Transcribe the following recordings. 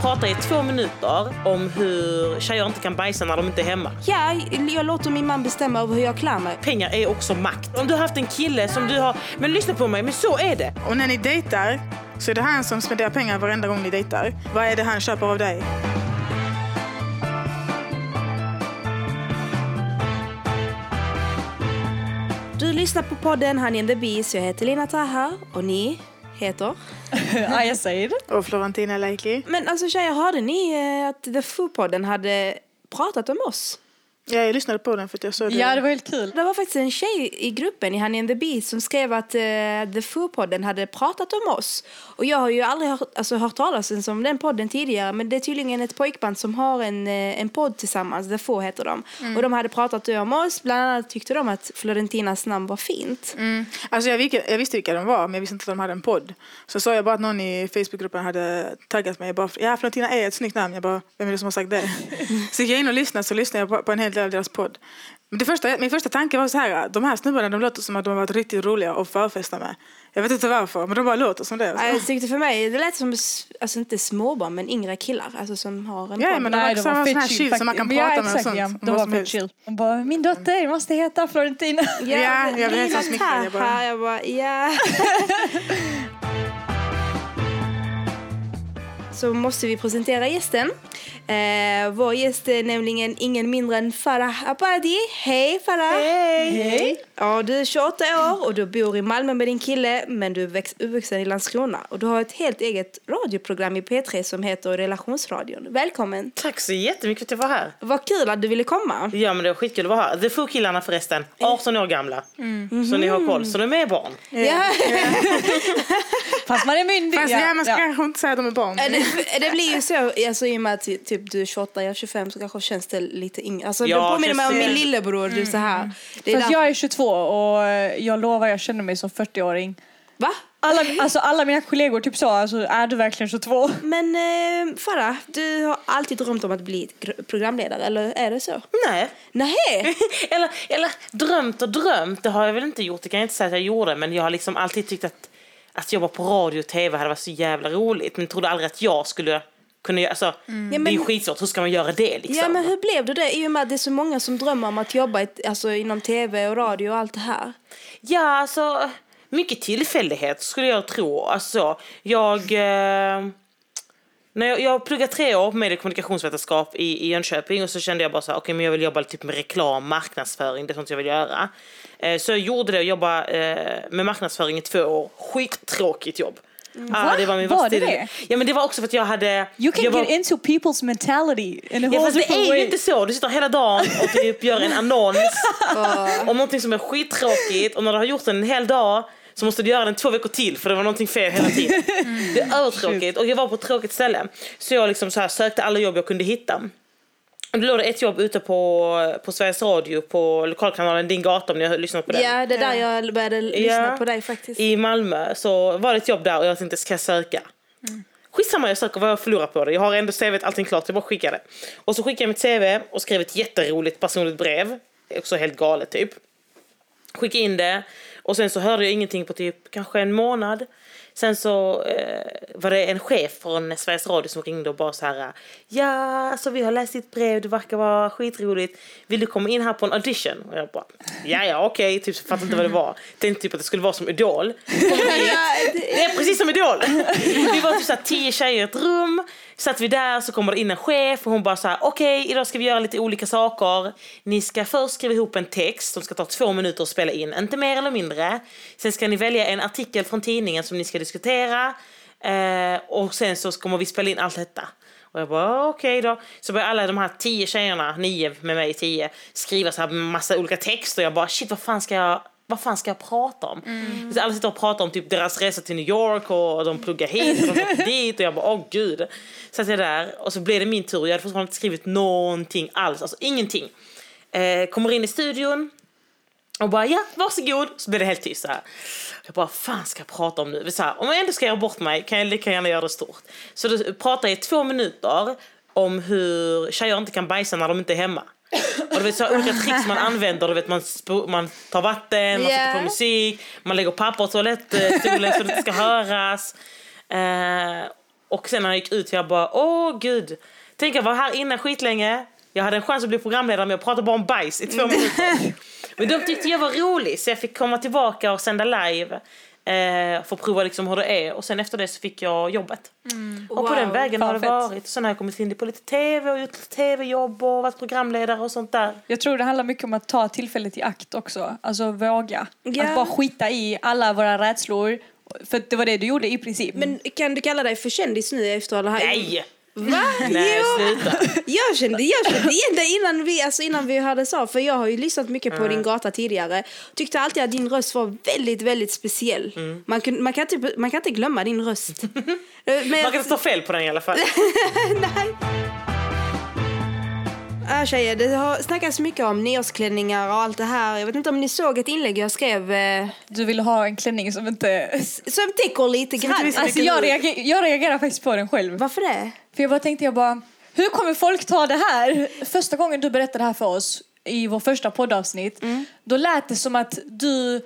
pratar i två minuter om hur tjejer inte kan bajsa när de inte är hemma. Ja, jag låter min man bestämma över hur jag klär mig. Pengar är också makt. Om du har haft en kille som du har... Men lyssna på mig, men så är det. Och när ni dejtar så är det han som spenderar pengar varenda gång ni dejtar. Vad är det han köper av dig? Du lyssnar på podden Honey and the Bees. Jag heter Lina Taha och ni heter? Aya Said. Och Florentina Lakey. Men alltså tjejer, hörde ni eh, att The Foo-podden hade pratat om oss? Ja, jag lyssnade på den för att jag såg det. Ja, det var helt kul. Det var faktiskt en tjej i gruppen i Honey and the Bees som skrev att uh, The Foo-podden hade pratat om oss. Och jag har ju aldrig hört, alltså, hört talas om den podden tidigare men det är tydligen ett pojkband som har en, eh, en podd tillsammans, The Foo heter de. Och de hade pratat om oss, bland annat tyckte de att Florentinas namn var fint. Mm. Alltså jag, jag visste vilka de var, men jag visste inte att de hade en podd. Så såg jag bara att någon i Facebookgruppen hade taggat mig. Jag bara, ja, Florentina är ett snyggt namn. Jag bara, vem är det som har sagt det? så gick jag in och lyssnade, så lyssnade jag på, på en hel del av deras podd. Men det första, min första tanke var så här, de här snubbarna de låter som att de har varit riktigt roliga att förfesta med. Jag vet inte varför, men de bara låter som det. Ja, Jag tyckte för mig, det lät som, alltså inte småbarn men yngre killar, alltså som har en Ja, podd. men de var också sån här chill som man kan prata ja, med och sånt. Ja, de var som fett chill. De bara, min dotter måste heta Florentina. Ja, jag mycket, jag bara- Taha, jag bara, ja. Så måste vi presentera gästen. Eh, vår gäst är nämligen ingen mindre än Farah Abadi. Hej Farah! Hej. Ja, du är 28 år och du bor i Malmö med din kille men du är uppvuxen i Landskrona. Och du har ett helt eget radioprogram i P3 som heter Relationsradion. Välkommen! Tack så jättemycket för att jag var här. Vad kul att du ville komma. Ja men det var skitkul att vara här. The Foo-killarna förresten, 18 år gamla. Så ni har koll, så de är barn. Ja. Fast man är myndig. Fast ja, man ska kanske inte säga att de är barn. Det, blir ju så, alltså, i och med att typ, du är 28, jag är 25 så kanske känns det lite yngre. Alltså, Ja, det påminner mig om min lillebror. Du, så här. Det är där- jag är 22 och jag lovar jag känner mig som 40-åring. Va? Alla, alltså, alla mina kollegor typ sa, alltså, är du verkligen 22? Men eh, Farah, du har alltid drömt om att bli gr- programledare, eller är det så? Nej. Nej. eller, eller drömt och drömt, det har jag väl inte gjort. Det kan jag inte säga att jag gjorde. Men jag har liksom alltid tyckt att, att jobba på radio och tv hade varit så jävla roligt. Men trodde aldrig att jag skulle kunna göra, alltså, Ja, det är ju skitsvårt. Hur ska man göra det liksom? Ja, men hur blev du det? I och med att det är så många som drömmer om att jobba i- alltså, inom tv och radio och allt det här. Ja, alltså mycket tillfällighet skulle jag tro. Alltså, jag... Eh, när jag, jag pluggade tre år på medie och kommunikationsvetenskap i, i Jönköping och så kände jag bara så här, okej men jag vill jobba typ med reklam, marknadsföring, det är sånt jag vill göra. Eh, så jag gjorde det och jobbade eh, med marknadsföring i två år. Skittråkigt jobb. Ah, det var min Var det det? Ja men det var också för att jag hade... You can jag var, get into people's mentality in a Ja whole det är ju inte så. Du sitter hela dagen och typ gör en annons om någonting som är skittråkigt och när du har gjort den en hel dag så måste du göra den två veckor till för det var någonting fel hela tiden. Det är övertråkigt och jag var på ett tråkigt ställe. Så jag liksom så här sökte alla jobb jag kunde hitta. Då låg det ett jobb ute på, på Sveriges Radio på lokalkanalen Din Gata om ni har lyssnat på den. Ja, det är där jag började lyssna på dig faktiskt. I Malmö så var det ett jobb där och jag tänkte ska jag söka? Skitsamma jag söker vad jag förlorar på det. Jag har ändå CVt, allting klart, jag bara skickar det. Och så skickade jag mitt CV och skrev ett jätteroligt personligt brev. Det är Också helt galet typ. Skickade in det och sen så hörde jag ingenting på typ kanske en månad. Sen så eh, var det en chef från Sveriges Radio som ringde och bara så här. Ja, alltså vi har läst ditt brev, det verkar vara skitroligt. Vill du komma in här på en audition? Och jag bara, ja ja okej, typ fattade inte vad det var. Tänkte typ att det skulle vara som Idol. Det är precis som Idol. Vi var typ såhär tio tjejer i ett rum. Satt vi där så kommer det in en chef och hon bara såhär okej idag ska vi göra lite olika saker. Ni ska först skriva ihop en text som ska ta två minuter att spela in, inte mer eller mindre. Sen ska ni välja en artikel från tidningen som ni ska diskutera. Eh, och sen så kommer vi spela in allt detta. Och jag bara okej då. Så börjar alla de här tio tjejerna, nio med mig tio, skriva så här massa olika texter. Och jag bara shit vad fan ska jag vad fan ska jag prata om? Så alla sitter och pratar om typ deras resa till New York och de pluggar hit och de dit och jag bara åh gud. Så att jag där och så blev det min tur. Jag hade fortfarande inte skrivit någonting alls, alltså ingenting. Eh, kommer in i studion och bara ja, varsågod. Så blev det helt tyst så här. Jag bara, fan ska jag prata om nu? Så här, om jag ändå ska göra bort mig kan jag lika gärna göra det stort. Så då pratar jag i två minuter om hur tjejer inte kan bajsa när de inte är hemma. Och du vet så olika tricks man använder, du vet man, man tar vatten, man sätter på musik, man lägger papper på toalettstolen så det inte ska höras. Eh, Och sen när jag gick ut jag bara, åh gud. Tänk jag var här inne skitlänge. Jag hade en chans att bli programledare men jag pratade bara om bajs i två minuter. Men de tyckte jag var rolig så jag fick komma tillbaka och sända live. Eh, få prova liksom hur det är och sen efter det så fick jag jobbet. Och på Wow, den vägen har det fett. varit. Sen har jag kommit in på lite tv och gjort tv-jobb och varit programledare och sånt där. Jag tror det handlar mycket om att ta tillfället i akt också. Alltså våga. Ja. Att bara skita i alla våra rädslor. För det var det du gjorde i princip. Men kan du kalla dig för kändis nu efter det här? Nej! Va? Nej, jo. sluta. Jag kände, jag kände igen dig innan vi, alltså innan vi hörde så för jag har ju lyssnat mycket på din gata tidigare. Tyckte alltid att din röst var väldigt, väldigt speciell. Mm. Man, kan, man, kan inte, man kan inte glömma din röst. Men, Man kan inte ta fel på den i alla fall. nej. Ja, tjejer, det har snackats mycket om nyårsklänningar och allt det här. Jag vet inte om ni såg ett inlägg jag skrev eh, Du ville ha en klänning som inte... som täcker lite grann. Alltså jag, reager, jag reagerar faktiskt på den själv. Varför det? För jag bara tänkte jag bara, hur kommer folk ta det här? Första gången du berättade det här för oss i vår första poddavsnitt, då lät det som att du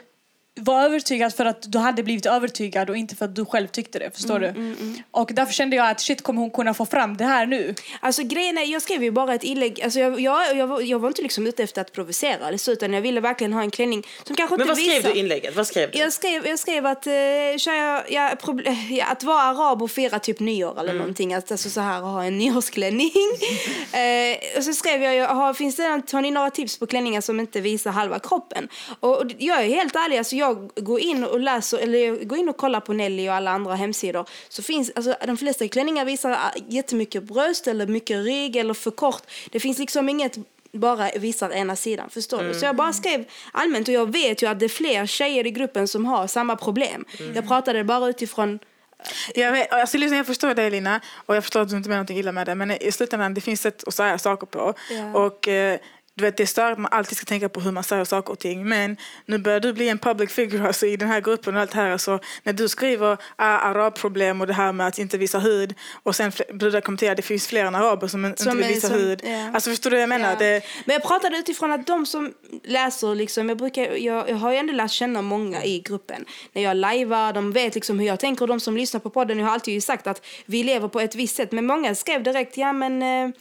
var övertygad för att du hade blivit övertygad och inte för att du själv tyckte det. Förstår du? Och därför kände jag att shit, kommer hon kunna få fram det här nu? Alltså grejen är, jag skrev ju bara ett inlägg, alltså jag, jag, jag, var, jag var inte liksom ute efter att provocera eller så, utan jag ville verkligen ha en klänning som kanske Men inte vad skrev du i inlägget? Vad skrev du? Jag skrev, jag skrev att, eh, tjejer, ja, proble- ja, att vara arab och fira typ nyår eller någonting, att alltså, så här ha en nyårsklänning. eh, och så skrev jag, har, finns det, har ni några tips på klänningar som inte visar halva kroppen? Och, och jag är helt ärlig, alltså, jag går in och läser, eller jag går in och kollar på Nelly och alla andra hemsidor, så finns, alltså, de flesta klänningar visar jättemycket bröst eller mycket rygg eller för kort. Det finns liksom inget bara visar ena sidan, förstår du? Så jag bara skrev allmänt och jag vet ju att det är fler tjejer i gruppen som har samma problem. Jag pratade bara utifrån Jag, vet, alltså, lyssna, jag förstår dig Lina och jag förstår att du inte menar något illa med det men i slutändan det finns sätt att säga saker på. Ja. Och eh, du vet, det är störigt att man alltid ska tänka på hur man säger saker och ting men nu börjar du bli en public figure alltså, i den här gruppen och allt här. Alltså, när du skriver ah, arabproblem och det här med att inte visa hud och sen brudar kommenterar det finns fler än araber som, inte Som vill är- visa som- hud. ja. Alltså förstår du vad jag menar? Ja. Det, Men jag pratade utifrån att de som läser, liksom, jag, brukar, jag, jag har ju ändå lärt känna många i gruppen. När jag lajvar, de vet liksom hur jag tänker. Och de som lyssnar på podden, jag har alltid ju sagt att vi lever på ett visst sätt. Men många skrev direkt, ja men eh,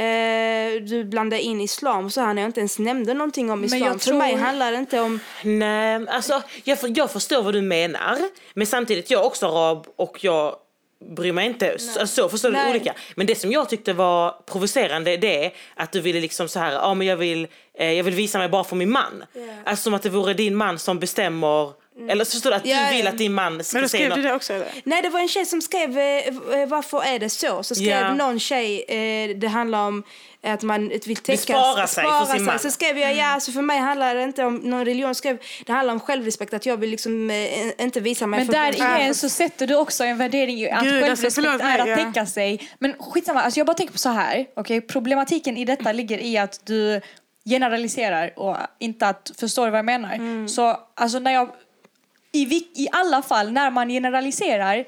eh, du blandar in islam så här när jag inte ens nämnde någonting om Men islam. jag För mig tror- handlar det inte om... Nej, alltså jag, jag förstår vad du menar. Men samtidigt, jag är också arab och jag bryr mig inte. Så, så förstår Nej. du olika. Men det som jag tyckte var provocerande det är att du ville liksom så här, ja men jag vill, eh, jag vill visa mig bara för min man. Alltså som att det vore din man som bestämmer. Eller så förstår du att Ja, du ja. vill att din man ska men då säga skrev du det också eller? Nej, det var en tjej som skrev eh, varför är det så? Så skrev Ja. någon tjej, eh, det handlar om att man vill täcka... spara sig för sin man. Så skrev jag, ja alltså för mig handlar det inte om någon religion, skrev, det handlar om självrespekt, att jag vill liksom eh, inte visa mig Men för där igen så sätter du också en värdering i att Gud, alltså, självrespekt mig, är att ja. täcka sig. Men skitsamma, alltså jag bara tänker på så här. okej? Problematiken i detta ligger i att du generaliserar och inte att förstår vad jag menar. Mm. Så alltså när jag i, vik- I alla fall när man generaliserar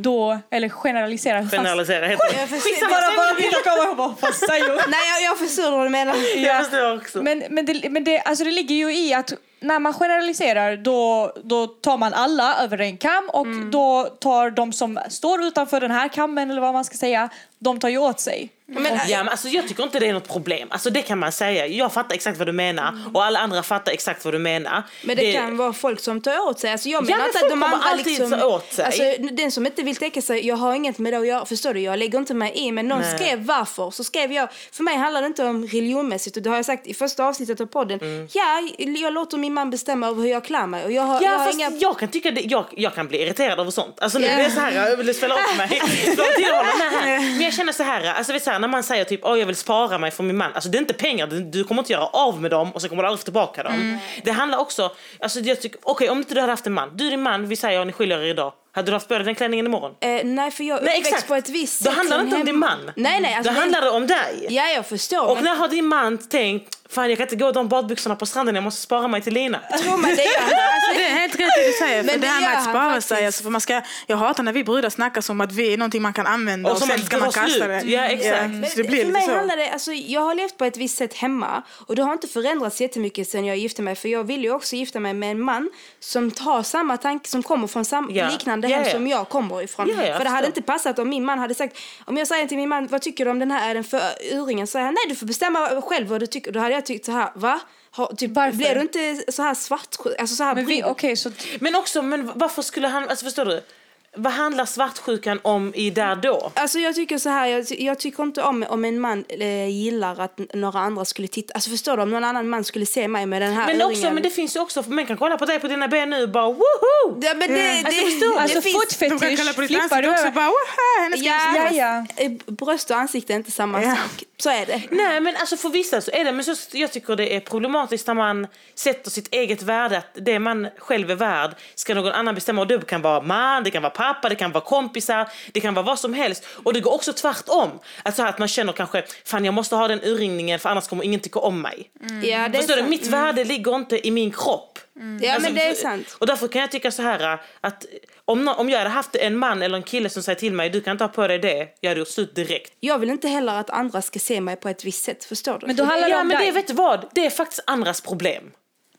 då, eller generaliserar Generalisera heter det. Jag förstår, Bara, bara vill jag komma och bara säger nej, jag, jag förstår vad du menar. Jag förstår också. Men, men, det, men det, alltså det ligger ju i att när man generaliserar då, då tar man alla över en kam och då tar de som står utanför den här kammen eller vad man ska säga, de tar ju åt sig. Men, Ja, men alltså, jag tycker inte det är något problem. Alltså, det kan man säga. Jag fattar exakt vad du menar och alla andra fattar exakt vad du menar. Men det, kan vara folk som tar åt sig. Alltså jag Ja, menar men inte folk att de kommer andra alltid liksom... åt sig. Alltså, den som inte vill täcka sig, jag har inget med det att göra. Förstår du? Jag lägger inte mig i. Men någon Nej. skrev varför. Så skrev jag, för mig handlar det inte om religionmässigt. Och det har jag sagt i första avsnittet av podden. Ja, jag låter min man bestämma över hur jag klär mig. Och jag har, jag Ja, har fast inga... jag kan tycka det, jag, jag kan bli irriterad över sånt. Alltså nu Ja. blir det så här, jag vill spela upp mig. Jag med här. Jag känner så här, alltså vet så här, när man säger typ, åh jag vill spara mig för min man. Alltså det är inte pengar, du, kommer inte göra av med dem och sen kommer du aldrig få tillbaka dem. Det handlar också, alltså jag tycker, okej om inte du hade haft en man, du är din man, vi säger att ni skiljer er idag. Hade du haft på dig den klänningen imorgon? Eh, nej, för jag är Nej exakt. på ett visst Då sätt handlar det inte om din man. Nej, nej. Alltså, Då det- handlar det om dig. Ja, jag förstår. Och men- när har din man tänkt, fan jag kan inte gå de badbyxorna på stranden, jag måste spara mig till Lina. Tro mig, det är alltså, Det är helt rätt det du säger. För Men det det här med gör att spara sig. Alltså, för man ska, jag hatar när vi brudar snackar som att vi är någonting man kan använda Och och, sen ska det man kasta slut. det. Ja, exakt. Men så det blir för lite mig så. handlar det, alltså, jag har levt på ett visst sätt hemma och det har inte förändrats jättemycket sen jag gifte mig för jag vill ju också gifta mig med en man som har samma tanke, som kommer från sam- Ja. liknande det Ja, hem som jag kommer ifrån. Jag för det hade inte passat om min man hade sagt, om jag säger till min man, vad tycker du om den här, är den för uringen? Så säger han, nej du får bestämma själv vad du tycker. Då hade jag tyckt så här, va? Har, typ, Varför? Blir du inte så här svart, alltså så här Men vi, okej, så Men också, men varför skulle han, alltså förstår du? Vad handlar svartsjukan om i där då? Alltså jag tycker så här, jag, jag tycker inte om om en man eh, gillar att några andra skulle titta. Alltså förstår du, om någon annan man skulle se mig med den här Men öringen. också, men det finns ju också, man kan kolla på dig på dina ben nu och bara woho! Ja, men det, det, Alltså, förstår du? Alltså det finns, De kan fotfetisch, kolla på ditt flippar ansikte du också och bara ja, Ja, ja. eh, bröst och ansikte är inte samma Ja. sak. Så är det. Nej men alltså för vissa så är det, men så, jag tycker det är problematiskt när man sätter sitt eget värde, att det man själv är värd ska någon annan bestämma. Och det kan vara man, det kan vara pappa, det kan vara kompisar, det kan vara vad som helst. Och det går också tvärtom. Alltså att man känner kanske, fan jag måste ha den urringningen för annars kommer ingen tycka om mig. Ja, det Förstår du? Mitt värde ligger inte i min kropp. Ja, Alltså, men det är sant. Och därför kan jag tycka så här att om, om jag hade haft en man eller en kille som säger till mig du kan inte ha på dig det, jag hade gjort slut direkt. Jag vill inte heller att andra ska se mig på ett visst sätt, förstår du? Men då handlar det Ja om men det dig. vet du vad, det är faktiskt andras problem.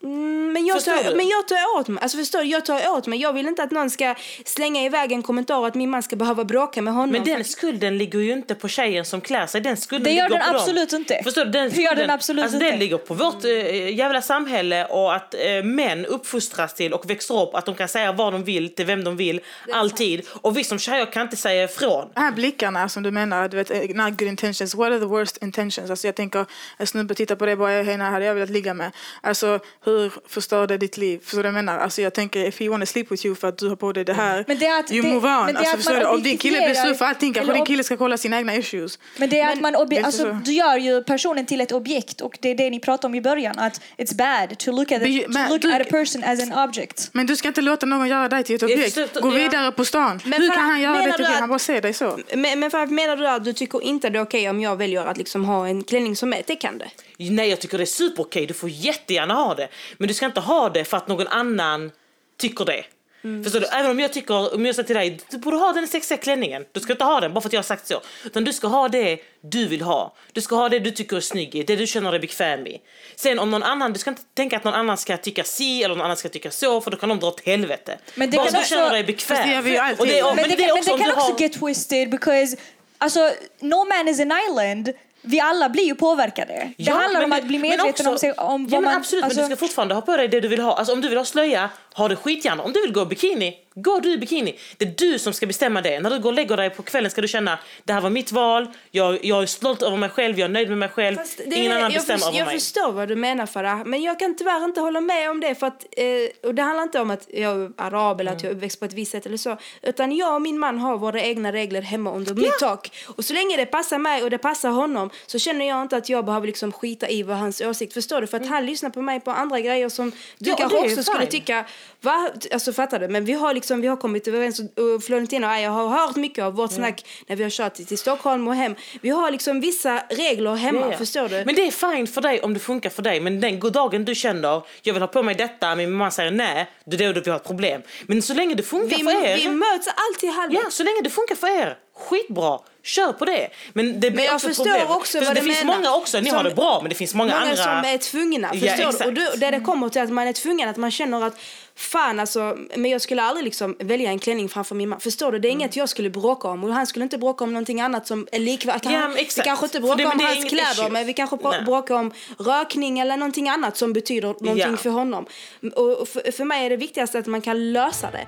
Mm, men, jag Förstår tar, du? men jag tar åt mig. Alltså förstår du, jag tar åt mig. Jag vill inte att någon ska slänga iväg en kommentar att min man ska behöva bråka med honom. Men den skulden ligger ju inte på tjejen som klär sig. Den skulden Det gör den på dem. absolut inte. Förstår du? Den, Det gör den skulden- absolut alltså, inte. Den ligger på vårt äh, jävla samhälle och att äh, män uppfostras till och växer upp att de kan säga vad de vill till vem de vill alltid. Och vi som tjejer kan inte säga ifrån. De här blickarna som du menar, du vet, eh, not good intentions. What are the worst intentions? Alltså jag tänker, en snubbe tittar på dig bara, henne hade jag velat ligga med. Alltså hur förstör det ditt liv? Förstår du vad jag menar? Alltså jag tänker, if he wanna sleep with you för att du har på dig det här, Men det är att you det- move on. men det är Alltså att förstår du? Om din kille blir sur för allting, kanske din kille ska kolla sina egna issues. Men det är att man obje- alltså, så. du gör ju personen till ett objekt och det är det ni pratade om i början att it's bad to look at, Men- it, to men look du- at a person as an object. Men du ska inte låta någon göra dig till ett objekt. Gå vidare på stan. Men Hur kan han göra det till dig? att- Han bara ser dig så. Men, men för, menar du att du tycker inte det är okej om jag väljer att liksom ha en klänning som är täckande? Nej jag tycker det är superokej, du får jättegärna ha det. Men du ska inte ha det för att någon annan tycker det. Mm. Förstår du? Även om jag tycker, om jag säger till dig, du borde ha den sexiga klänningen. Du ska inte ha den bara för att jag har sagt så. Utan du ska ha det du vill ha. Du ska ha det du tycker är snygg i, det du känner dig bekväm i. Sen om någon annan, du ska inte tänka att någon annan ska tycka si eller någon annan ska tycka så för då kan de dra åt helvete. Men det bara kan du också- känner dig Fast det bekväm. vi alltid. Och det, och, Men, men det, det är kan- men också det kan också har... get twisted because alltså, no man is an island. Vi alla blir ju påverkade. det Ja, handlar men om det- att bli medveten också- om, sig, om ja, vad men man... absolut, alltså, men du ska fortfarande ha på dig det du vill ha. Alltså om du vill ha slöja, ha det skitgärna. Om du vill gå i bikini, gå du i bikini. Det är du som ska bestämma det. När du går och lägger dig på kvällen ska du känna det här var mitt val, jag, jag är stolt över mig själv, jag är nöjd med mig själv. Fast det Ingen är- annan jag, bestämmer över jag mig. förstår vad du menar Farah, men jag kan tyvärr inte hålla med om det för att, eh, och det handlar inte om att jag är arab eller att jag är uppväxt på ett visst sätt eller så, utan jag och min man har våra egna regler hemma under mitt tak. Och så länge det passar mig och det passar honom så känner jag inte att jag behöver liksom skita i vad hans åsikt, förstår du? För att han lyssnar på mig på andra grejer som du Ja, kanske är också skulle tycka, va? Alltså fattar du? Men vi har liksom, vi har kommit överens och, Florentina och jag har hört mycket av vårt snack när vi har kört till Stockholm och hem. Vi har liksom vissa regler hemma, ja. förstår du? Men det är fine för dig om det funkar för dig. Men den dagen du känner jag vill ha på mig detta, min mamma säger nej, det är då vi har ett problem. Men så länge det funkar Vi, för er. vi möts alltid halvvägs. Ja, så länge det funkar för er. Skitbra. Kör på det. Men det blir Men också problem. också det du finns menar. många också, ni Som- har det bra men det finns många, Många andra. som är tvungna, Ja, förstår exakt. Och då, där det kommer till att man är tvungen, att man känner att fan alltså, men jag skulle aldrig liksom välja en klänning framför min man. Förstår du? Det är Mm. inget jag skulle bråka om och han skulle inte bråka om någonting annat som är likvärdigt. Ja, vi kanske inte bråkar det- om det hans kläder issue. men vi kanske Nej. bråkar om rökning eller någonting annat som betyder någonting Ja. för honom. Och för, för mig är det viktigaste att man kan lösa det.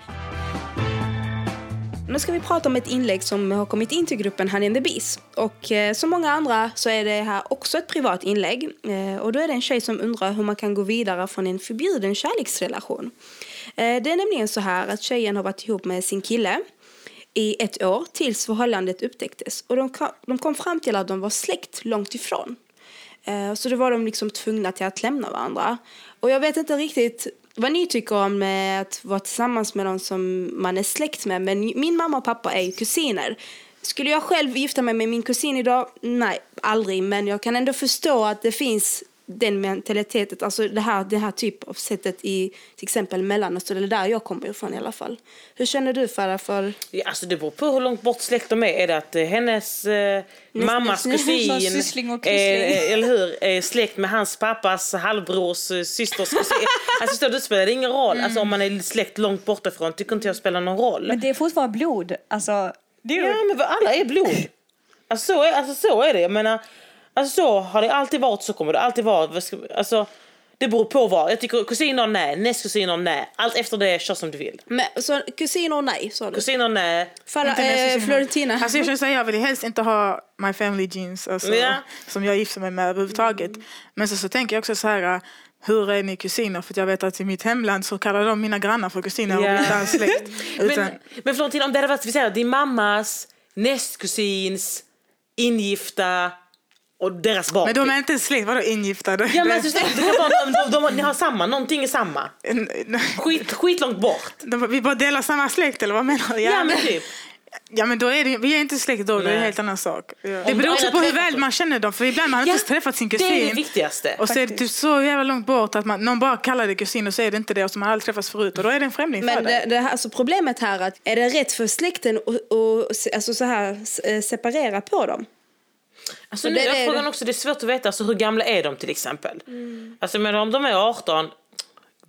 Nu ska vi prata om ett inlägg som har kommit in till gruppen Honey and the Bees. Och eh, som många andra så är det här också ett privat inlägg. Eh, och då är det en tjej som undrar hur man kan gå vidare från en förbjuden kärleksrelation. Eh, det är nämligen så här att tjejen har varit ihop med sin kille i ett år tills förhållandet upptäcktes. Och de, de kom fram till att de var släkt långt ifrån. Eh, Så då var de liksom tvungna till att lämna varandra. Och jag vet inte riktigt vad ni tycker om eh, att vara tillsammans med någon som man är släkt med. Men min mamma och pappa är ju kusiner. Skulle jag själv gifta mig med min kusin idag? Nej, aldrig. Men jag kan ändå förstå att det finns den mentaliteten, alltså det här, det här typ av sättet i till exempel Mellanöstern, eller där jag kommer ifrån i alla fall. Hur känner du Farah för... Ja, alltså det beror på hur långt bort släkt de är. Är det att eh, hennes eh, mammas nästan- kusin, eh, eller hur, är släkt med hans pappas halvbrors eh, systers kusin. alltså förstår det spelar ingen roll. Alltså om man är släkt långt bortifrån tycker inte jag spelar någon roll. Men det är fortfarande blod. Alltså, det är Ja, men alla är blod. Alltså så är, alltså, så är det. Jag menar, alltså, så har det alltid varit, så kommer det alltid vara. Alltså, det beror på vad. Jag tycker kusiner nej, nästkusiner nej. Allt efter det, kör som du vill. Men, så, kusiner nej, sa du? Kusiner nej. Farah, eh. Florentina. Alltså jag känner här, jag vill helst inte ha my family jeans alltså, Ja. som jag gifter mig med överhuvudtaget. Men så, så tänker jag också så här, hur är ni kusiner? För att jag vet att i mitt hemland så kallar de mina grannar för kusiner och Ja. inte alls släkt. Utan, Men, men Florentina, om det hade varit vi säger, din mammas nästkusins ingifta och deras barn. men de är inte släkt, vadå ingifta? Ja men alltså, det kan vara, de, de, de, ni har samma, någonting är samma. de, Skit, skitlångt bort. de, vi bara delar samma släkt eller vad menar du? Ja, men typ. Ja men då är det, vi är inte släkt då, det är Nej. en helt annan sak. Det Om beror också på hur väl man känner dem, för ibland har man Ja, inte träffat sin Det är kusin. det viktigaste. Och så är det typ så jävla långt bort att man, någon bara kallar det kusin och så är det inte det och så man har aldrig träffats förut och då är det en främling för Men dig. det, det här, alltså problemet här är att är det rätt för släkten att alltså så här, s- eh, separera på dem? Alltså, Så nu det- är det- frågan också, det är svårt att veta alltså, hur gamla är de till exempel. Alltså men om de är 18,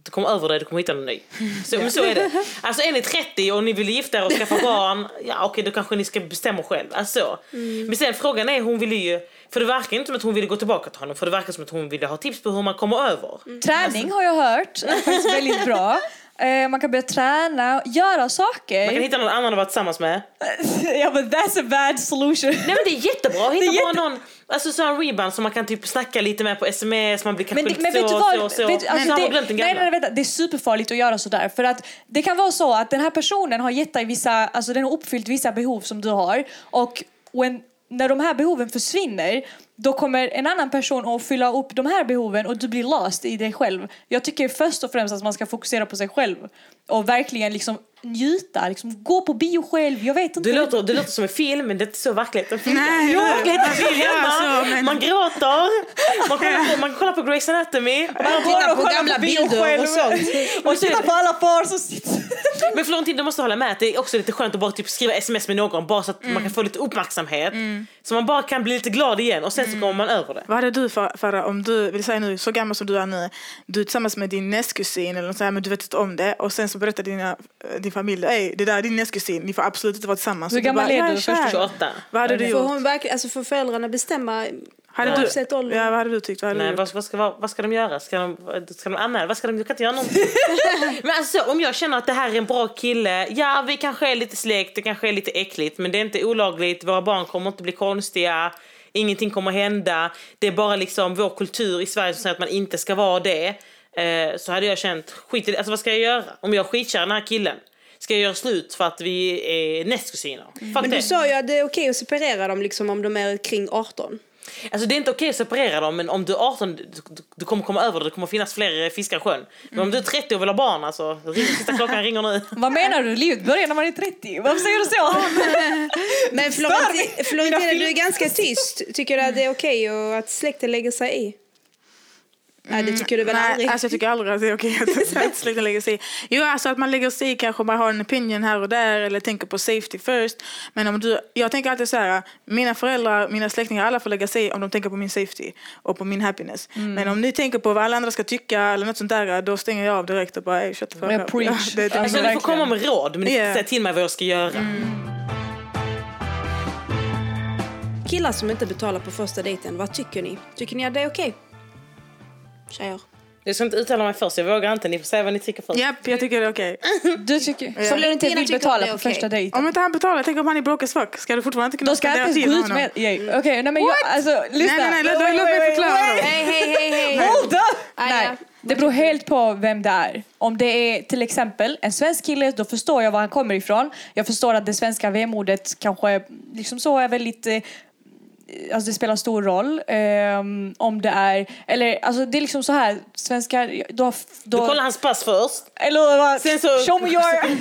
du kommer över det, du kommer hitta någon ny. Så, men så är det. Alltså är ni 30 och ni vill gifta er och skaffa barn, ja okej då kanske ni ska bestämma själv. Alltså. Men sen frågan är, hon ville ju, för det verkar inte som att hon ville gå tillbaka till honom, för det verkar som att hon ville ha tips på hur man kommer över. Träning har jag hört är faktiskt väldigt bra. Eh, man kan börja träna, göra saker. Man kan hitta någon annan att vara tillsammans med. ja men that's a bad solution. Nej men det är jättebra att hitta bara jätte- någon, alltså så en rebound som man kan typ snacka lite med på sms, man blir kanske Men, det, lite men så, vet du vad? så och så. Vet, alltså, men har det, nej, nej, vänta. Det är superfarligt att göra sådär. För att det kan vara så att den här personen har gett dig vissa, alltså den har uppfyllt vissa behov som du har. Och when, när de här behoven försvinner då kommer en annan person att fylla upp de här behoven och du blir lost i dig själv. Jag tycker först och främst att man ska fokusera på sig själv och verkligen liksom njuta, liksom gå på bio själv, jag vet inte. Det låter, det låter som en film men det är inte så verkligheten funkar. Nej, jo, verkligheten Man gråter, man kollar på, man kollar på Grey's Anatomy. Man tittar på gamla bilder och sånt. Och titta på alla par som sitter... Men Florentin, du måste hålla med att det är också lite skönt att bara typ skriva sms med någon bara så att man kan få lite uppmärksamhet. Så man bara kan bli lite glad igen och sen så kommer man över det. Vad hade du för, för om du, vill säga nu, så gammal som du är nu, du är tillsammans med din nästkusin eller något så här, men du vet inte om det och sen så berättar dina, din familj, Ey, det där är din nästkusin, ni får absolut inte vara tillsammans. Hur gammal är "Jag du kär." först? 28. Vad hade du Får, gjort? hon verkligen, alltså får föräldrarna bestämma Hade oavsett du, ålder? ja, vad hade du tyckt? Vad hade Nej, vad, vad, ska, vad, vad ska de göra? Ska de, ska de anmäla? Vad ska de, de kan inte göra någonting. men alltså, om jag känner att det här är en bra kille, ja vi kanske är lite släkt, det kanske är lite äckligt men det är inte olagligt, våra barn kommer inte bli konstiga, ingenting kommer hända. Det är bara liksom vår kultur i Sverige som säger att man inte ska vara det. Eh, så hade jag känt, skit i det, alltså vad ska jag göra? Om jag är skitkär den här killen, ska göra slut för att vi är nästkusiner? Fuck Men du sa ju att det är okej att separera dem liksom om de är kring 18. Alltså det är inte okej att separera dem men om du är 18 du, du, kommer komma över det, det kommer finnas fler fiskar i sjön. Men om du är 30 och vill ha barn alltså, sista klockan ringer nu. Vad menar du? Livet börjar när man är 30. Varför säger du så? Men Florentina, Florentina du är ganska tyst. Tycker du att det är okej att släkten lägger sig i? Nej, det tycker du väl Nej, aldrig? alltså jag tycker aldrig att det är okej att, att släkten lägger sig i. Jo, alltså att man lägger sig i kanske man har en opinion här och där eller tänker på safety first. Men om du, jag tänker alltid så här, mina föräldrar, mina släktingar, alla får lägga sig i om de tänker på min safety och på min happiness. Mm. Men om ni tänker på vad alla andra ska tycka eller något sånt där, då stänger jag av direkt och bara, ey, shut the fuck Jag up. preach. det, det, Alltså ni får komma med råd men ni får Yeah. säga till mig vad jag ska göra. Killar som inte betalar på första dejten, vad tycker ni? Tycker ni att det är okej? Tjejer. Jag ska inte uttala mig först, jag vågar inte. Ni får säga vad ni tycker först. Japp, jag tycker det är okej. Du tycker, som du inte vill betala på okej. första dejten. Om inte han betalar, tänk om han är broke as fuck. Ska du fortfarande inte kunna Då ska jag spendera inte tid ens gå med ut honom? med... Okej, nej men jag, alltså lyssna. Nej, nej, nej, låt- mig förklara. Hej, hej, hej, hej! Hold up! Ah, Nej, ja. det beror helt på vem det är. Om det är till exempel en svensk kille, då förstår jag var han kommer ifrån. Jag förstår att det svenska vemodet kanske liksom så är väldigt... Alltså det spelar stor roll ehm, om det är, eller alltså det är liksom så här, svenskar, då, Du då kollar hans pass först. eller vad, Sen så- show me your...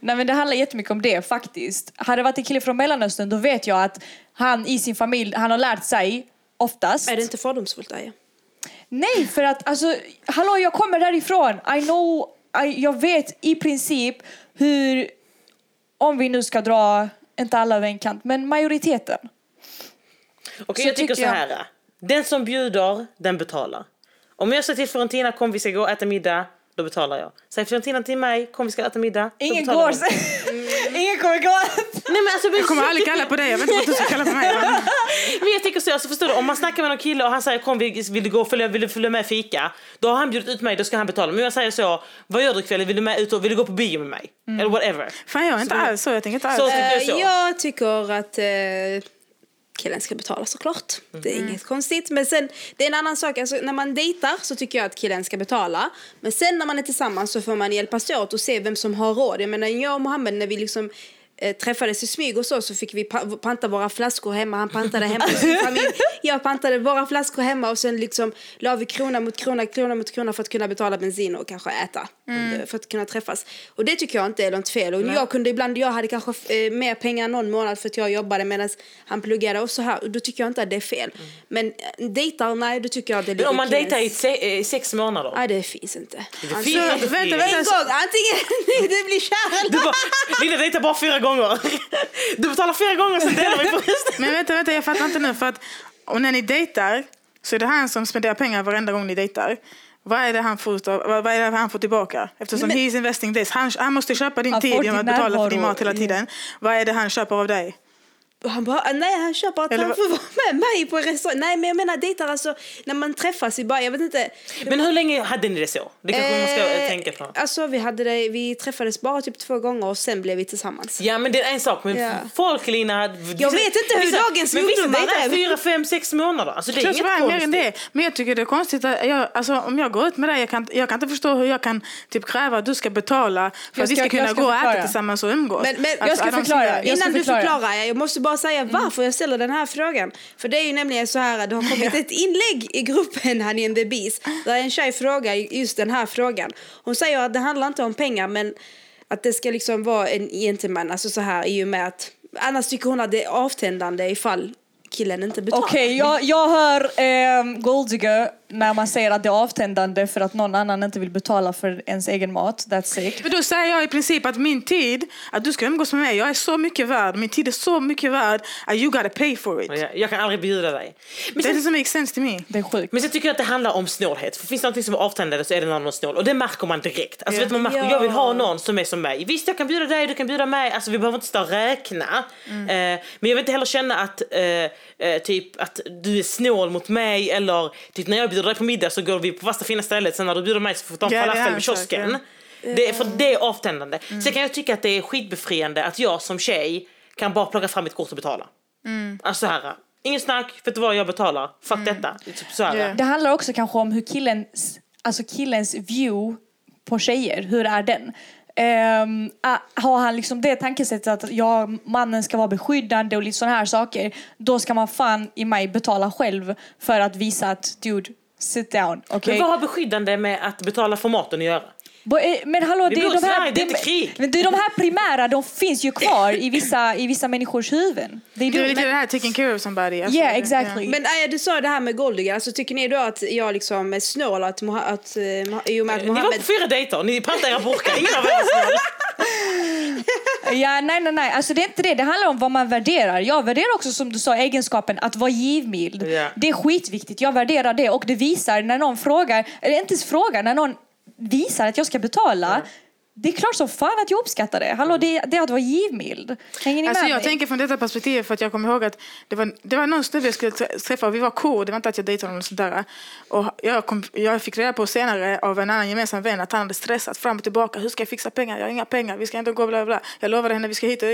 Nej men det handlar jättemycket om det faktiskt. Hade det varit en kille från Mellanöstern då vet jag att han i sin familj, han har lärt sig oftast. Är det inte fördomsfullt, Aja? Nej, för att alltså, hallå jag kommer därifrån. I know, I, jag vet i princip hur, om vi nu ska dra, inte alla över en kant, men majoriteten. Okej, Så jag tycker så jag- här. Den som bjuder, den betalar. Om jag säger till Florentina, kom vi ska gå och äta middag, då betalar jag. Säger Florentina till mig, kom vi ska äta middag, då Ingen betalar går, hon. ingen kommer gå. Nej men alltså, Jag kommer aldrig kalla på dig, jag vet inte vad du ska kalla på mig. Men jag tänker så, alltså, förstår du, om man snackar med någon kille och han säger kom vi, vill du gå och följa, vill du följa med fika? Då har han bjudit ut mig, då ska han betala. Men jag säger så, vad gör du ikväll? Vill du med ut och vill du gå på bio med mig? Eller whatever. Fan jag är inte alls så, jag tänker inte alls. Så- Så. tycker jag så. Eh, Jag tycker att eh, killen ska betala såklart. Det är Mm. inget konstigt. Men sen, det är en annan sak. Alltså, när man dejtar så tycker jag att killen ska betala. Men sen när man är tillsammans så får man hjälpas åt och se vem som har råd. Jag menar, jag och Mohammed när vi liksom eh, träffades i smyg och så, så fick vi pa- panta våra flaskor hemma. Han pantade hemma hos sin familj. Jag pantade våra flaskor hemma och sen liksom la vi krona mot krona, krona mot krona för att kunna betala bensin och kanske äta. eh, För att kunna träffas. Och det tycker jag inte är något fel. Och jag kunde ibland, jag hade kanske eh, mer pengar någon månad för att jag jobbade medan han pluggade och så här. Och då tycker jag inte att det är fel. Men eh, dejtar, nej, då tycker jag att det är Men om man dejtar i se, sex månader? Nej, det finns inte. Det Alltså, finns Så, inte vänta, vänta. en gång, antingen du blir kär eller Du bara, Linda dejtar bara fyra gånger. Du betalar fyra gånger sen delar vi på resten. Men vänta, vänta, jag fattar inte nu. För att, och när ni dejtar så är det han som spenderar pengar varenda gång ni dejtar. Vad är det han får, utav- vad är det han får tillbaka? Eftersom Men- he is investing this. Han, han måste köpa din tid genom att betala för din mat hela tiden. Vad är det han köper av dig? Och han bara, nej han köper att Eller han får vara med mig på restaurang. Nej men jag menar dejtar alltså när man träffas i bara, jag vet inte. Men hur länge hade ni det så? Det kanske man ska eh, Eh, tänka på. Alltså vi hade det, vi träffades bara typ två gånger och sen blev vi tillsammans. Ja men det är en sak, men Ja. folk Lina... Jag vet inte hur dagens vissa ungdomar dejtar är. fyra, fem, sex månader. Alltså det är inget tyvärr mer än konstigt. det. Men jag tycker det är konstigt att jag, alltså, om jag går ut med dig, jag kan, jag kan inte förstå hur jag kan typ kräva att du ska betala för Jag att vi ska- kunna gå och äta tillsammans och umgås. Men- men- Alltså, Jag ska förklara. Innan du förklara. förklarar, jag måste bara säga varför jag ställer den här frågan. För det är ju nämligen så här att det har kommit ett inlägg i gruppen Honey and the Bees där en tjej frågar just den här frågan. Hon säger att det handlar inte om pengar men att det ska liksom vara en gentleman, alltså så här i och med att annars tycker hon att det är avtändande ifall killen inte betalar. Okej, jag, jag hör um, Golddigger när man säger att det är avtändande för att någon annan inte vill betala för ens egen mat. That's sick. Men då säger jag i princip att min tid, att du ska umgås med mig, jag är så mycket värd. Min tid är så mycket värd att you gotta pay for it. Jag, jag kan aldrig bjuda dig. Men That sen, doesn't make sense to me. Det är sjukt. men sen tycker jag att det handlar om snålhet. För finns det något som är avtändande så är det när någon är snål. Och det märker man direkt. Alltså, Ja. vet man märker, Ja. Jag vill ha någon som är som mig. Visst jag kan bjuda dig, du kan bjuda mig. Alltså vi behöver inte stå och räkna. Mm. Eh, men jag vill inte heller känna att, eh, eh, typ, att du är snål mot mig. Eller typ, när jag bjuder dig på middag så går vi på fasta fina stället. Sen när du bjuder mig så får vi ta en Ja, det är falafel sak, kiosken. Det är, för det är avtändande. Sen kan jag tycka att det är skitbefriande att jag som tjej kan bara plocka fram mitt kort och betala. Alltså så här, ingen snack, vet du vad jag betalar, fuck detta. Typ så här. Ja. Det handlar också kanske om hur killens, alltså killens view på tjejer, hur är den? Ah, har han liksom det tankesättet att ja, mannen ska vara beskyddande och lite sådana här saker, då ska man fan i mig betala själv för att visa att dude, sit down. okej? Men vad har beskyddande med att betala för maten att göra? Eh, Men hallå, det är, de här, det är inte krig. Men det är de här primära, de finns ju kvar i vissa, i vissa människors huvuden. Det är Det du. lite det här taking care of somebody. Alltså, Yeah, det- exactly. Men Aja, du sa det här med Goldigan, alltså, tycker ni då att jag liksom är snål att, Moha- att, eh, i och med att Ni var Mohammed... på fyra dejter, ni pantade era burkar, ingen av er var snäll. Ja, nej, nej, nej. Alltså, det är inte det. Det handlar om vad man värderar. Jag värderar också, som du sa, egenskapen att vara givmild. Ja. Det är skitviktigt. Jag värderar det och det visar när någon frågar, eller inte ens frågar, när någon visar att jag ska betala. Det är klart som fan att jag uppskattar det. Hallå, det, det är att vara givmild. Hänger ni Alltså med jag mig? tänker från detta perspektiv för att jag kommer ihåg att det var, det var någon snubbe jag skulle trä- träffa och vi var cool, det var inte att jag dejtade honom eller sånt där. Och jag, kom, jag fick reda på senare av en annan gemensam vän att han hade stressat fram och tillbaka. Hur ska jag fixa pengar? Jag har inga pengar, vi ska inte gå bla bla. Jag lovade henne vi ska hit och,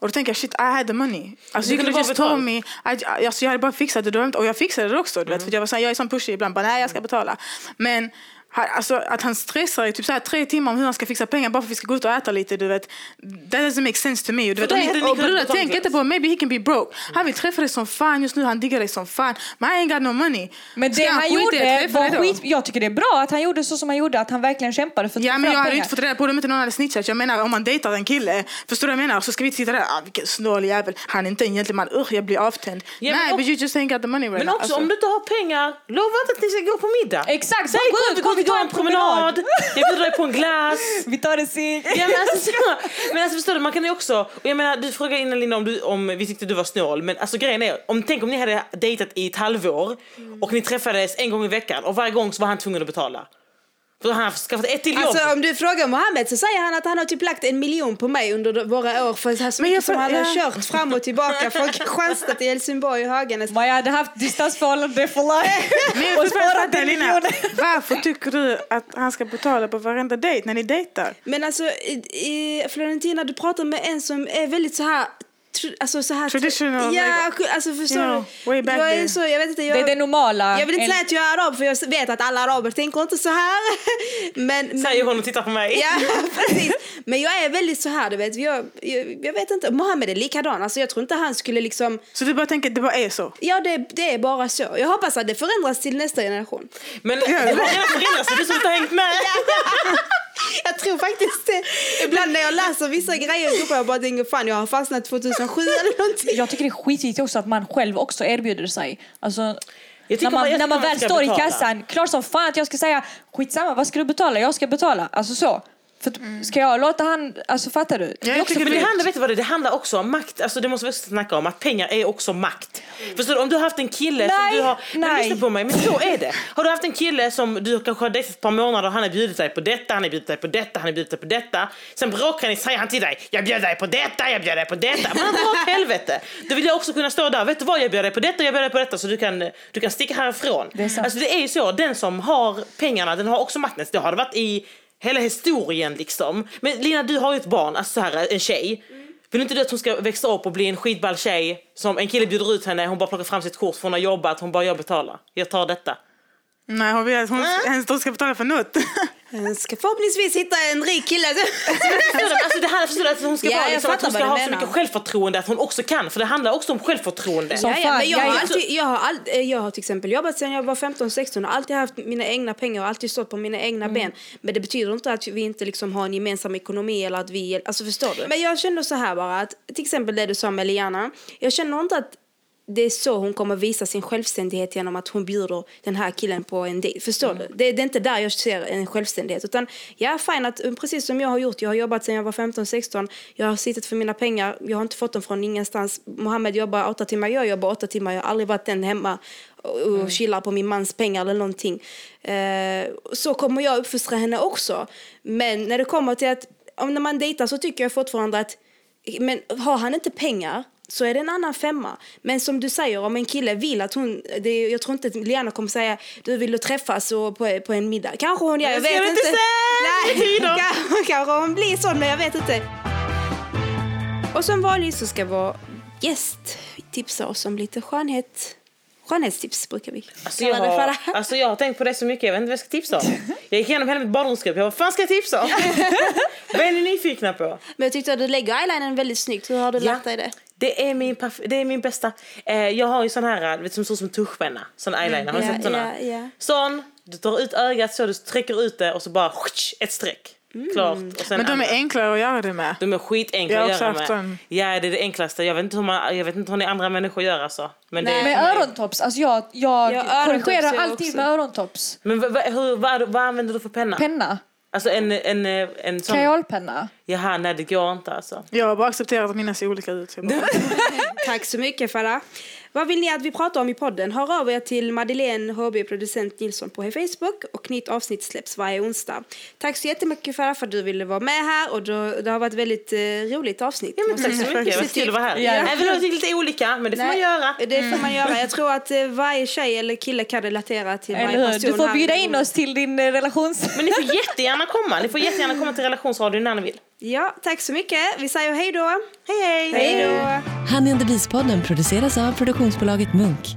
då tänker jag shit I had the money. Alltså you could bara just told me, I, alltså, jag hade bara fixat det och jag fixade det också. Du vet, för jag, var så här, jag är sån pushy ibland, bara, nej jag ska betala. Men Alltså, att han stressar i typ så här tre timmar om hur han ska fixa pengar bara för att vi ska gå ut och äta lite. Du vet. That doesn't make sense to me. Du vet, och och brudar, betala tänk för inte på maybe he can be broke. Han vill träffa dig som fan just nu, han diggar dig som fan. Men I ain't got no money. Men det han att gjorde var skit... Jag tycker det är bra att han gjorde så som han gjorde, att han verkligen kämpade för att Ja men jag hade pengar. inte fått reda på det om inte någon hade snitchat. Jag menar om man dejtar en kille, förstår du vad jag menar? Så ska vi inte sitta där, ah, vilken snål jävel, han är inte en gentleman, usch jag blir avtänd. Ja, men Nej och- but you just ain't got the money right Men now. också Alltså. om du inte har pengar, lova inte att ni ska gå på middag. Exakt, Säg kom, vi tar en en promenad, jag bjuder dig på en glass. Vi tar en cigg. Ja, men, alltså, så, men alltså förstår du, man kan ju också, och jag menar du frågade innan Linda om, du, om vi tyckte du var snål, men alltså grejen är, om, tänk om ni hade dejtat i ett halvår och ni träffades en gång i veckan och varje gång så var han tvungen att betala. För han har skaffat ett till jobb. Alltså om du frågar Mohammed så säger han att han har typ lagt en miljon på mig under de- våra år för så här så Men mycket som han har ja. kört fram och tillbaka från Kristianstad till Helsingborg och Höganäs. Man, jag hade haft distansförhållande for life. Och sparat en miljon. varför tycker du att han ska betala på varenda dejt när ni dejtar? Men alltså i, i Florentina du pratar med en som är väldigt så här tr- Alltså så här Traditional, Ja, like, alltså förstår you know, du? way back jag är så, jag vet inte, jag, Det är det normala. jag vill inte En- säga att jag är arab för jag vet att alla araber tänker inte så här. Men, men Säger hon och tittar på mig. Ja, precis. Men jag är väldigt så här, du vet. Jag, jag, jag vet inte, Mohammed är likadan. Alltså, jag tror inte han skulle liksom... Så du bara tänker att det bara är så? Ja, det, det är bara så. Jag hoppas att det förändras till nästa generation. Men det har redan förändrats, du som inte har hängt med. Jag tror faktiskt det. Ibland när jag läser vissa grejer i jag bara tänker fan, jag har fastnat 2007 eller någonting. Jag tycker det är skitviktigt också att man själv också erbjuder sig. Alltså, när man, när man väl står i kassan, klart som fan att jag ska säga skitsamma, vad ska du betala? Jag ska betala. Alltså så. För att- Ska jag låta han, alltså fattar du? jag också, tycker men det, det- handlar, vet du vad det, det handlar också om makt, alltså det måste vi också snacka om, att pengar är också makt. Förstår du, om du har haft en kille Nej, som du har, men nej. lyssna på mig, men så är det. Har du haft en kille som du kanske har dejtat ett par månader, han har bjudit dig på detta, han har bjudit dig på detta, han har bjudit dig på detta. Sen bråkar ni, säger han till dig, jag bjöd dig på detta, jag bjöd dig på detta. Men dra åt helvete. Då vill jag också kunna stå där, vet du vad, jag bjöd dig på detta, jag bjöd dig på detta, så du kan, du kan sticka härifrån. Det är sant. Alltså det är ju så, den som har pengarna, den har också makten. Det har det varit i hela historien liksom. Men Lina, du har ju ett barn, alltså så här, en tjej. Vill inte du att hon ska växa upp och bli en skitball tjej som en kille bjuder ut henne, hon bara plockar fram sitt kort för hon har jobbat, hon bara jag betalar. Jag tar detta. Nej, hon vill att hon, hennes dotter ska betala för något. Han ska förhoppningsvis hitta en rik kille. Alltså det handlar förstår du, att hon ska, Ja, vara, jag liksom, att hon ska ha så mycket självförtroende att hon också kan. För det handlar också om självförtroende. Som Ja, ja, men jag, jag har alltid, jag, har all, eh, jag har till exempel jobbat sedan jag var 15-16 och alltid haft mina egna pengar och alltid stått på mina egna ben. Men det betyder inte att vi inte liksom har en gemensam ekonomi eller att vi, alltså förstår du? Men jag känner så här bara att till exempel det du sa med Liana, jag känner inte att det är så hon kommer visa sin självständighet genom att hon bjuder den här killen på en dejt. Förstår du? Det, det är inte där jag ser en självständighet. Utan ja, fine att precis som jag har gjort. Jag har jobbat sedan jag var 15-16. Jag har suttit för mina pengar. Jag har inte fått dem från ingenstans. Mohammed jobbar åtta timmar, jag jobbar åtta timmar. Jag har aldrig varit den hemma och, och chillar på min mans pengar eller någonting. Eh, så kommer jag uppfostra henne också. Men när det kommer till att om när man dejtar så tycker jag fortfarande att men har han inte pengar så är det en annan femma. Men som du säger, om en kille vill att hon... Det, jag tror inte att Liana kommer säga du vill du träffas och på, på en middag. Kanske hon gör, jag Det ska vet vi inte inte. säga! Nej, kanske, kanske hon blir sån, men jag vet inte. Och som vanligt så ska vår gäst tipsa oss om lite skönhet. Skönhetstips brukar vi Alltså jag, har, alltså jag har tänkt på det så mycket, jag vet inte vad jag ska tipsa om. Jag gick igenom hela mitt badrumsgrupp, jag bara, vad fan ska jag tipsa om? vad är ni nyfikna på? Men jag tyckte att du lägger eyelinern väldigt snyggt. Hur har du Ja. lärt dig det? Det är min, det är min bästa. Eh, jag har ju sån här, vet, som ser ut som en tuschpenna. Sån eyeliner, har Ja, sett såna? ja, ja. Sån, du tar ut ögat så, du sträcker ut det och så bara ett streck. Mm. Klart. Och sen Men de andra. är enklare att göra det med. de är skitenkla Jag att göra med. Ja, det är det enklaste. Jag vet inte hur, man, jag vet inte hur ni andra människor gör alltså. Men, det, Nej. Med örontops, alltså jag, jag Ja, örontops korrigerar är alltid med örontops. men vad, vad, hur, vad, vad använder du för penna? Penna, Alltså en, en, en, en sån... kajalpenna. Jaha, nej det går inte alltså. Jag har bara accepterat att mina ser olika ut. Tack så mycket Farah. Vad vill ni att vi pratar om i podden? Hör av er till Madeleine HB producent Nilsson på Facebook och nytt avsnitt släpps varje onsdag. Tack så jättemycket Farah för att du ville vara med här och det har varit ett väldigt eh, roligt avsnitt. Ja, men tack så mycket, det var kul att vara här. Ja. Även om vi tycker lite olika, men det får man göra. Det får man göra. Jag tror att eh, varje tjej eller kille kan relatera till varje Eller person Du får bjuda in oss till din eh, relations... Men ni får jättegärna komma. Ni får jättegärna komma till relationsradion när ni vill. Ja, tack så mycket. Vi säger hej då. Hej hej! Hej då. Honey and the Beast-podden produceras av produktionsbolaget Munk.